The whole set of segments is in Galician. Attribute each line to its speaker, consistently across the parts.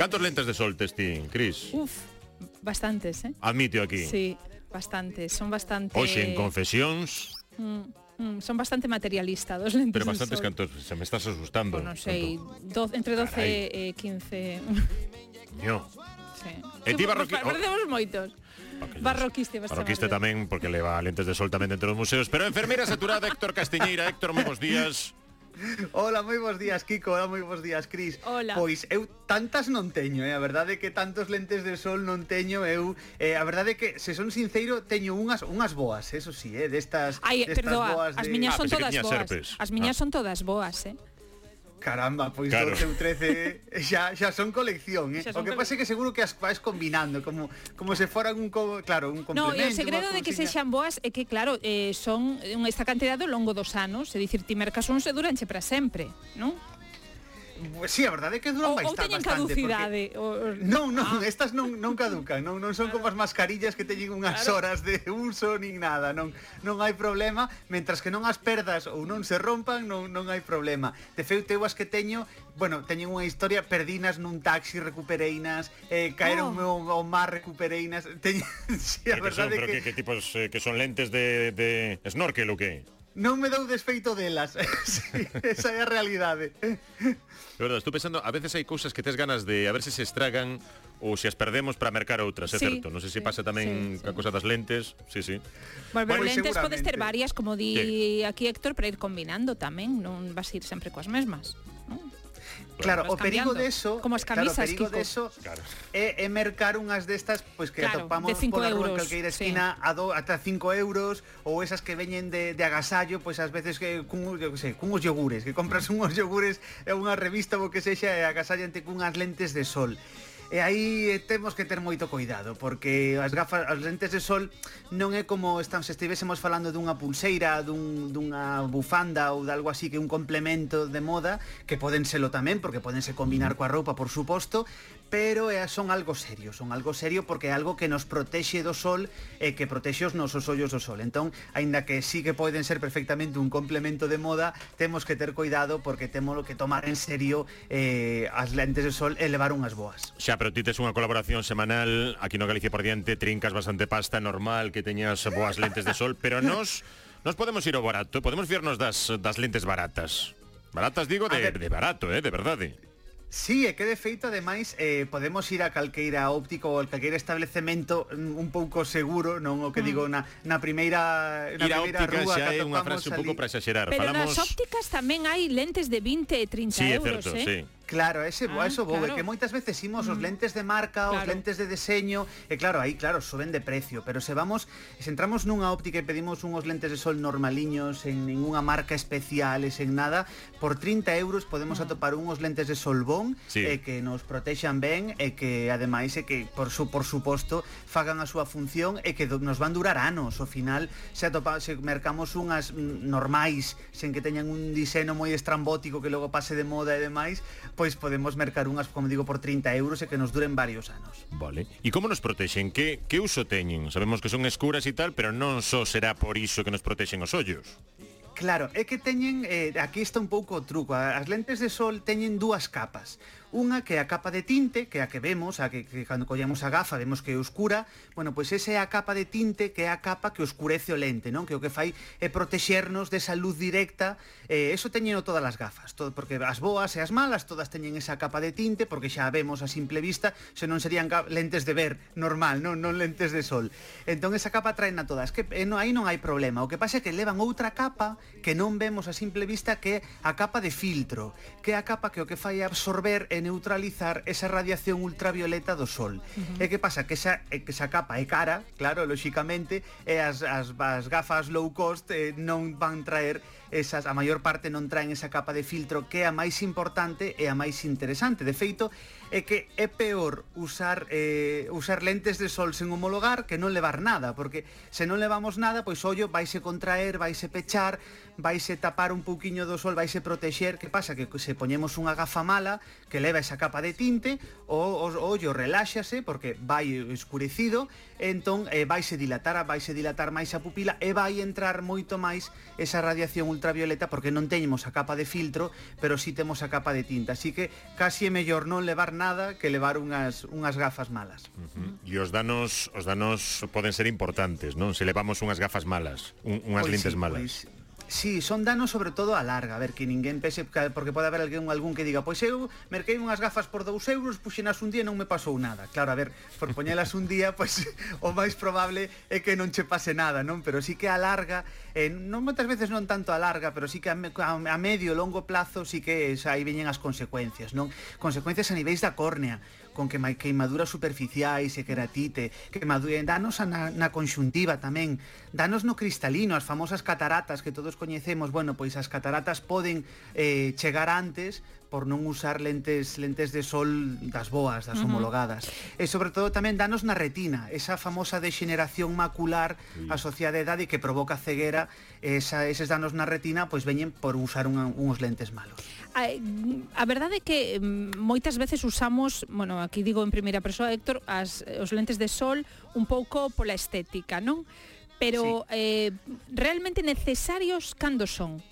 Speaker 1: Cantos lentes de sol tes ti, Cris?
Speaker 2: Uf, bastantes, eh?
Speaker 1: Admito aquí.
Speaker 2: Sí, bastantes, son bastante...
Speaker 1: Hoxe en confesións...
Speaker 2: Mm. Mm, son bastante materialista, dos lentes.
Speaker 1: Pero bastantes cantos, se me estás asustando.
Speaker 2: Bueno, non sei, do, entre 12
Speaker 1: Carai.
Speaker 2: e 15.
Speaker 1: Yo.
Speaker 2: Sí.
Speaker 1: E ti
Speaker 2: barroquista. Moitos. Ah, Barroquiste, bastante.
Speaker 1: Barroquiste tamén, porque leva lentes de sol tamén dentro dos museos. Pero enfermeira saturada, Héctor Castiñeira. Héctor, moi bons días.
Speaker 3: Hola, moi bons días, Kiko. Hola, moi bons días, Cris.
Speaker 2: Hola.
Speaker 3: Pois eu tantas non teño, eh? A verdade é que tantos lentes de sol non teño eu. Eh, a verdade é que, se son sincero, teño unhas unhas boas, eso sí, eh, destas
Speaker 2: Ai,
Speaker 3: destas
Speaker 2: perdoa,
Speaker 3: boas
Speaker 2: as
Speaker 3: de...
Speaker 2: miñas son todas boas.
Speaker 1: Serpes.
Speaker 2: As miñas
Speaker 1: ah.
Speaker 2: son todas boas, eh.
Speaker 3: Caramba, pois
Speaker 1: claro.
Speaker 3: 12 ou 13 xa, xa son colección, eh?
Speaker 2: Xa son o
Speaker 3: que pasa é que seguro que as vais combinando como como se foran un co, claro, un complemento.
Speaker 2: No, e o segredo de que sexan boas é que claro, eh, son eh, esta cantidade ao longo dos anos, é dicir, ti mercas uns e duranche para sempre, non?
Speaker 3: Si, sí, a verdade é que duran
Speaker 2: ou, ou teñen
Speaker 3: bastante,
Speaker 2: caducidade
Speaker 3: porque...
Speaker 2: o...
Speaker 3: Non, non, ah. estas non, non caducan non, non son claro. como as mascarillas que teñen unhas
Speaker 2: claro.
Speaker 3: horas de uso nin nada non, non hai problema, mentras que non as perdas ou non se rompan, non, non hai problema De feito, eu as que teño bueno, teñen unha historia, perdinas nun taxi recupereinas, eh, caeron
Speaker 2: oh.
Speaker 3: ao mar recupereinas teñen, si, sí, a verdade son,
Speaker 1: que...
Speaker 3: que...
Speaker 1: que tipos eh, que son lentes de, de snorkel ou que?
Speaker 3: non me dou desfeito delas. sí, esa é a realidade.
Speaker 1: De verdade, estou pensando, a veces hai cousas que tes ganas de a ver se se estragan ou se as perdemos para mercar outras, é
Speaker 2: sí,
Speaker 1: certo? Non sei se
Speaker 2: sí,
Speaker 1: pasa tamén
Speaker 2: sí, sí.
Speaker 1: a cosa das lentes. Sí, sí.
Speaker 2: Bueno,
Speaker 3: bueno
Speaker 2: lentes podes ter varias, como di aquí Héctor, para ir combinando tamén, non vas ir sempre coas mesmas. Non?
Speaker 3: Claro, o perigo de eso,
Speaker 2: como as camisas, claro,
Speaker 3: perigo
Speaker 2: Kiko.
Speaker 3: de eso
Speaker 1: claro.
Speaker 3: é, é mercar unhas destas pois que
Speaker 2: claro,
Speaker 3: atopamos pola rúa en calqueira esquina sí. a do, ata 5 euros ou esas que veñen de, de agasallo, pois ás veces que cun, eu sei, cun os yogures, que compras unhos yogures e unha revista ou que sexa e agasallante cunhas lentes de sol. E aí eh, temos que ter moito cuidado, porque as gafas, as lentes de sol non é como estamos, se estivésemos falando dunha pulseira, dun, dunha bufanda ou de algo así que un complemento de moda, que poden selo tamén, porque podense combinar mm. coa roupa, por suposto, pero eh, son algo serio, son algo serio porque é algo que nos protexe do sol e que protexe os nosos ollos do sol. Entón, aínda que sí que poden ser perfectamente un complemento de moda, temos que ter cuidado porque temos que tomar en serio eh, as lentes de sol e levar unhas boas.
Speaker 1: Xa pero ti tes unha colaboración semanal aquí no Galicia por diante, trincas bastante pasta, normal que teñas boas lentes de sol, pero nos nos podemos ir ao barato, podemos fiarnos das das lentes baratas. Baratas digo de,
Speaker 3: ver...
Speaker 1: de barato, eh, de verdade.
Speaker 3: Sí, e que de feito, ademais, eh, podemos ir a calqueira óptico ou a calqueira establecemento mm, un pouco seguro, non o que mm. digo na, na primeira na
Speaker 1: ir
Speaker 3: primeira
Speaker 1: óptica
Speaker 3: rúa
Speaker 1: xa é unha frase un pouco para exagerar.
Speaker 2: Pero
Speaker 1: Falamos...
Speaker 2: nas ópticas tamén hai lentes de 20 e 30
Speaker 1: sí,
Speaker 2: euros, é
Speaker 1: certo,
Speaker 2: eh?
Speaker 1: sí.
Speaker 3: Claro, ese,
Speaker 2: ah,
Speaker 3: eso vou,
Speaker 2: claro.
Speaker 3: que moitas veces imos os mm. lentes de marca,
Speaker 2: claro.
Speaker 3: os lentes de deseño, e claro, aí claro, suben de precio, pero se vamos, se entramos nunha óptica e pedimos unhos lentes de sol normaliños, en ninguna marca especial, en nada, por 30 euros podemos mm. atopar unhos lentes de sol bon,
Speaker 1: sí.
Speaker 3: e que nos protexan ben, e que ademais e que por su, por suposto fagan a súa función e que do, nos van durar anos, ao final se atopa, se mercamos unhas normais, sen que teñan un diseño moi estrambótico que logo pase de moda e demais, pois podemos mercar unhas, como digo, por 30 euros e que nos duren varios anos.
Speaker 1: Vale. E como nos protexen? Que, que uso teñen? Sabemos que son escuras e tal, pero non só será por iso que nos protexen os ollos.
Speaker 3: Claro, é que teñen, eh, aquí está un pouco o truco, as lentes de sol teñen dúas capas. Unha que é a capa de tinte, que é a que vemos, a que, que cando collemos a gafa vemos que é oscura, bueno, pois esa é a capa de tinte que é a capa que oscurece o lente, non? Que o que fai é protexernos desa luz directa, eh, eso teñeno todas as gafas, todo, porque as boas e as malas todas teñen esa capa de tinte, porque xa a vemos a simple vista, se non serían lentes de ver normal, non, non lentes de sol. Entón esa capa traen a todas, que eh, no, aí non hai problema, o que pasa é que levan outra capa que non vemos a simple vista que é a capa de filtro, que é a capa que o que fai é absorber e neutralizar esa radiación ultravioleta do sol. Uh -huh. E que pasa? Que esa, eh, que esa capa é cara, claro, lóxicamente, e as, as, as gafas low cost eh, non van traer esas a maior parte non traen esa capa de filtro que é a máis importante e a máis interesante. De feito, é que é peor usar eh, usar lentes de sol sen homologar que non levar nada, porque se non levamos nada, pois ollo vaise contraer, vaise pechar, vaise tapar un pouquiño do sol, vaise protexer. Que pasa? Que se poñemos unha gafa mala que leva esa capa de tinte, o, o ollo reláxase porque vai escurecido, entón eh, vaise dilatar, vaise dilatar máis a pupila e vai entrar moito máis esa radiación ultravioleta porque non teñemos a capa de filtro, pero si sí temos a capa de tinta. Así que casi é mellor non levar nada que levar unhas unhas gafas malas. Uh -huh.
Speaker 1: E os danos os danos poden ser importantes, non? Se levamos unhas gafas malas, un, unhas
Speaker 3: pois
Speaker 1: lentes
Speaker 3: sí,
Speaker 1: malas.
Speaker 3: Pois, Sí, son danos sobre todo a larga, a ver, que ninguén pese, porque pode haber alguén, algún que diga, pois eu merquei unhas gafas por 2 euros, puxenas un día e non me pasou nada. Claro, a ver, por poñelas un día, pois o máis probable é que non che pase nada, non? Pero sí que a larga, eh, non moitas veces non tanto a larga, pero sí que a, a, a medio, longo plazo, sí que xa, aí veñen as consecuencias, non? Consecuencias a niveis da córnea, con que queimaduras superficiais e queratite, queimaduras, danos na, na conxuntiva tamén, danos no cristalino, as famosas cataratas que todos coñecemos, bueno, pois as cataratas poden eh, chegar antes por non usar lentes lentes de sol das boas, das uh -huh. homologadas. E sobre todo tamén danos na retina, esa famosa degeneración macular sí. asociada á idade que provoca ceguera, esa, eses danos na retina pois veñen por usar unha, uns lentes malos.
Speaker 2: A, a verdade é que mm, moitas veces usamos, bueno, aquí digo en primeira persoa, Héctor, as, os lentes de sol un pouco pola estética, non? Pero sí. eh, realmente necesarios cando son?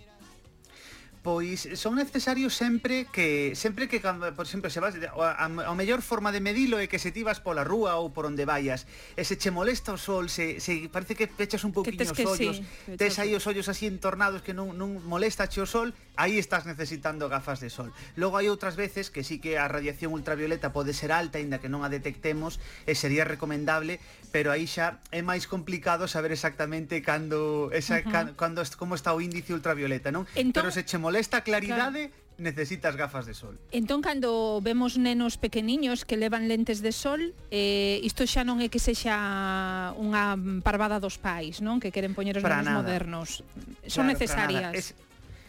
Speaker 3: pois son necesarios sempre que sempre que por exemplo se vas a, a mellor forma de medilo é que se ti vas pola rúa ou por onde vayas e se che molesta o sol se, se parece que pechas un pouquiño os ollos
Speaker 2: sí,
Speaker 3: tes aí os ollos así entornados que non, non molesta che o sol aí estás necesitando gafas de sol. Logo hai outras veces que sí que a radiación ultravioleta pode ser alta aínda que non a detectemos e sería recomendable pero aí xa é máis complicado saber exactamente cando esa, uh -huh. cando, como está o índice ultravioleta non?
Speaker 2: Entón,
Speaker 3: pero se che molesta molesta claridade claro. necesitas gafas de sol.
Speaker 2: Entón cando vemos nenos pequeniños que levan lentes de sol, eh, isto xa non é que sexa unha parvada dos pais, non? Que queren poñer os
Speaker 3: para
Speaker 2: nenos
Speaker 3: nada.
Speaker 2: modernos. Son
Speaker 3: claro,
Speaker 2: necesarias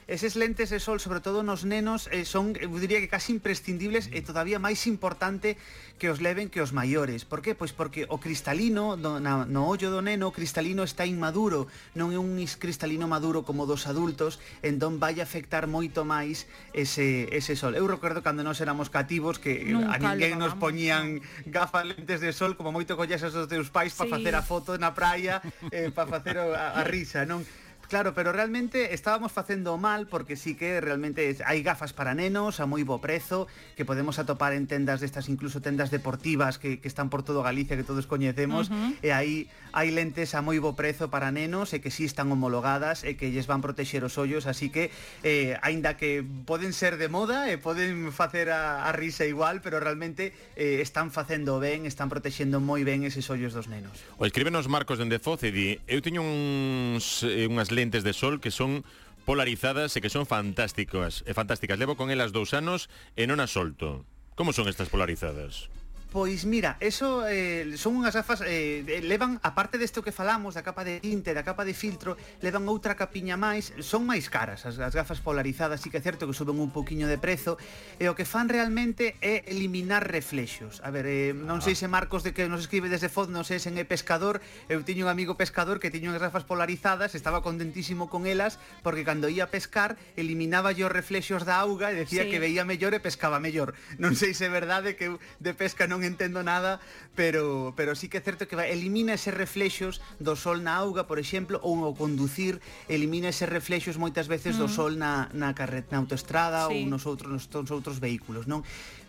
Speaker 3: eses lentes de sol, sobre todo nos nenos, eh, son, eu diría que casi imprescindibles e todavía máis importante que os leven que os maiores. Por que? Pois porque o cristalino do, na, no ollo do neno, o cristalino está inmaduro, non é un cristalino maduro como dos adultos, entón vai afectar moito máis ese, ese sol. Eu recordo cando nós éramos cativos que
Speaker 2: Nunca
Speaker 3: a ninguén nos poñían gafas lentes de sol como moito collexas os teus pais para
Speaker 2: sí.
Speaker 3: facer a foto na praia, eh, para facer a, a risa, non? Claro, pero realmente estábamos facendo mal porque sí que realmente hai gafas para nenos a moi bo prezo que podemos atopar en tendas destas, incluso tendas deportivas que, que están por todo Galicia que todos coñecemos
Speaker 2: uh eh, -huh.
Speaker 3: e aí hai lentes a moi bo prezo para nenos e que sí están homologadas e que lles van protexer os ollos, así que eh, aínda que poden ser de moda e poden facer a, a risa igual, pero realmente eh, están facendo ben, están protexendo moi ben eses ollos dos nenos.
Speaker 1: O escríbenos Marcos dende Foz e di, eu teño uns, eh, unhas lentes lentes de sol que son polarizadas e que son fantásticas. E fantásticas. Levo con elas dous anos e non as solto. Como son estas polarizadas?
Speaker 3: Pois mira, eso eh, son unhas gafas eh, levan aparte desto que falamos da capa de tinte, da capa de filtro, levan outra capiña máis, son máis caras as, as gafas polarizadas, si que é certo que suben un poquiño de prezo, e o que fan realmente é eliminar reflexos. A ver, eh, non ah. sei se Marcos de que nos escribe desde Foz, non sei se é pescador, eu tiño un amigo pescador que tiño unhas gafas polarizadas, estaba contentísimo con elas porque cando ia a pescar eliminaba os reflexos da auga e decía
Speaker 2: sí.
Speaker 3: que veía mellor e pescaba mellor. Non sei se é verdade que eu de pesca non non entendo nada, pero pero sí que é certo que vai, elimina eses reflexos do sol na auga, por exemplo, ou ao conducir, elimina eses reflexos moitas veces do mm. sol na na carret, na autoestrada
Speaker 2: sí.
Speaker 3: ou nos outros nos, nos outros vehículos, non?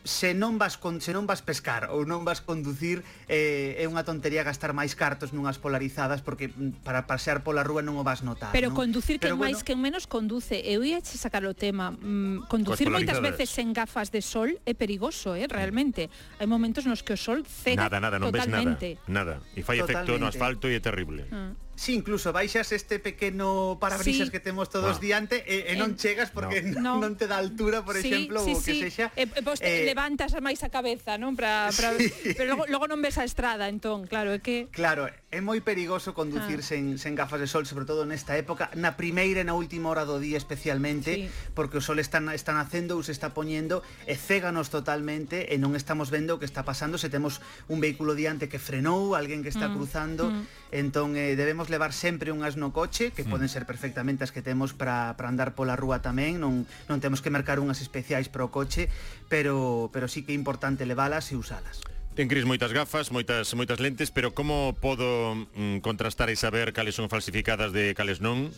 Speaker 3: se non vas con, se non vas pescar ou non vas conducir eh, é unha tontería gastar máis cartos nunhas polarizadas porque mm, para pasear pola rúa non o vas notar.
Speaker 2: Pero
Speaker 3: non?
Speaker 2: conducir que
Speaker 3: Pero
Speaker 2: máis
Speaker 3: bueno,
Speaker 2: que menos conduce, eu ia che sacar o tema, mm, conducir moitas veces sen gafas de sol é perigoso, eh, realmente. Hai momentos nos que o sol cega
Speaker 1: Nada, nada, non totalmente. ves nada. Nada. E fai totalmente. efecto no asfalto e é terrible.
Speaker 2: ah
Speaker 3: si incluso baixas este pequeno parabrisas
Speaker 2: sí.
Speaker 3: que temos todos
Speaker 1: wow.
Speaker 3: diante e, e non
Speaker 2: eh,
Speaker 3: chegas porque
Speaker 2: no.
Speaker 3: non, te dá altura, por sí, exemplo,
Speaker 2: sí,
Speaker 3: ou que
Speaker 2: sí.
Speaker 3: sexa.
Speaker 2: E, vos
Speaker 3: eh,
Speaker 2: levantas máis a cabeza, non? Pra, pra, sí. Pero logo, logo non ves a estrada, entón, claro, é que...
Speaker 3: Claro, É moi perigoso conducir
Speaker 2: ah.
Speaker 3: sen, sen gafas de sol, sobre todo nesta época, na primeira e na última hora do día especialmente,
Speaker 2: sí.
Speaker 3: porque o sol está, está nacendo ou se está poñendo e céganos totalmente e non estamos vendo o que está pasando, se temos un vehículo diante que frenou, alguén que está
Speaker 2: mm.
Speaker 3: cruzando,
Speaker 2: mm.
Speaker 3: entón eh, debemos levar sempre unhas no coche, que mm. poden ser perfectamente as que temos para andar pola rúa tamén, non, non temos que mercar unhas especiais para o coche, pero, pero sí que é importante levalas e usalas.
Speaker 1: Ten Cris moitas gafas, moitas moitas lentes, pero como podo mm, contrastar e saber cales son falsificadas de cales non?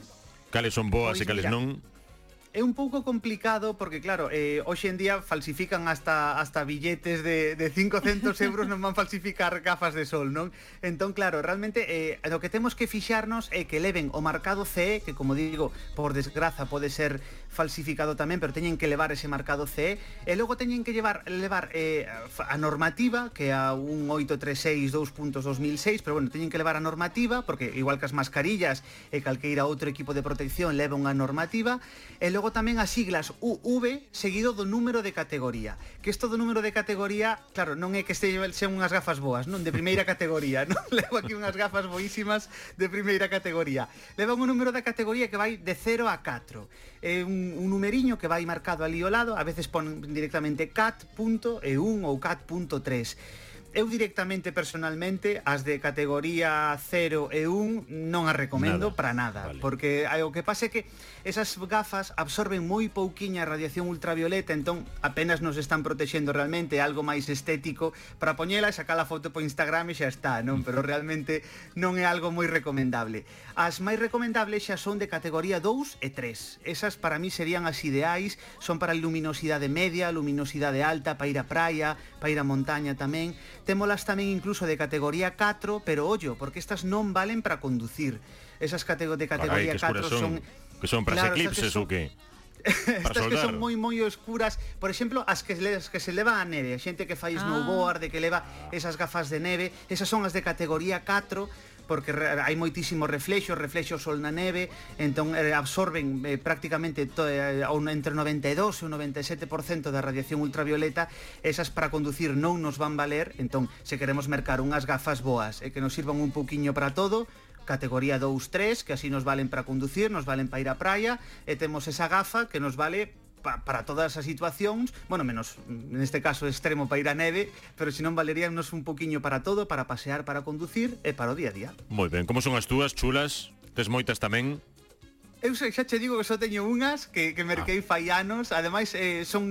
Speaker 1: Cales son boas
Speaker 3: pois,
Speaker 1: e cales
Speaker 3: mira,
Speaker 1: non?
Speaker 3: é un pouco complicado porque claro, eh, hoxe en día falsifican hasta hasta billetes de, de 500 euros non van falsificar gafas de sol, non? Entón claro, realmente eh, lo que temos que fixarnos é que leven o marcado CE, que como digo, por desgraza pode ser falsificado tamén, pero teñen que levar ese marcado CE, e logo teñen que llevar levar eh, a normativa que é a un 836 2.2006, pero bueno, teñen que levar a normativa porque igual que as mascarillas e calqueira outro equipo de protección leva unha normativa, e logo logo tamén as siglas UV seguido do número de categoría. Que isto do número de categoría, claro, non é que este sean unhas gafas boas, non de primeira categoría, non levo aquí unhas gafas boísimas de primeira categoría. Levan un número da categoría que vai de 0 a 4. É un, un numeriño que vai marcado ali ao lado, a veces pon directamente cat.e1 ou cat.3 eu directamente personalmente as de categoría 0 e 1 non as recomendo nada. para nada, vale. porque o que pasa é que esas gafas absorben moi pouquiña radiación ultravioleta, entón apenas nos están protexendo realmente, algo máis estético para poñela e sacar a foto por Instagram e xa está, non, pero realmente non é algo moi recomendable. As máis recomendables xa son de categoría 2 e 3. Esas para mí serían as ideais, son para luminosidade media, luminosidade alta, para ir á praia, para ir á montaña tamén Témolas tamén incluso de categoría 4, pero ollo, porque estas non valen para conducir. Esas de categoría Carai, 4 son, son
Speaker 1: que son para claro, eclipses son... ou que?
Speaker 3: estas que son moi moi oscuras por exemplo, as que, as que se leva a neve a xente que fai ah. snowboard, que leva esas gafas de neve esas son as de categoría 4 porque hai moitísimos reflexos, reflexos sol na neve, entón eh, absorben eh, prácticamente to, eh, entre 92 e 97% da radiación ultravioleta, esas para conducir non nos van valer, entón se queremos mercar unhas gafas boas e que nos sirvan un pouquiño para todo, categoría 2-3, que así nos valen para conducir, nos valen para ir á praia, e temos esa gafa que nos vale pa, para todas as situacións, bueno, menos neste caso extremo para ir a neve, pero senón valeríannos un poquiño para todo, para pasear, para conducir e para o día a día.
Speaker 1: Moi ben, como son as túas, chulas? Tes moitas tamén?
Speaker 3: Eu xa che digo que só teño unhas que, que merquei ah. fai anos, ademais eh, son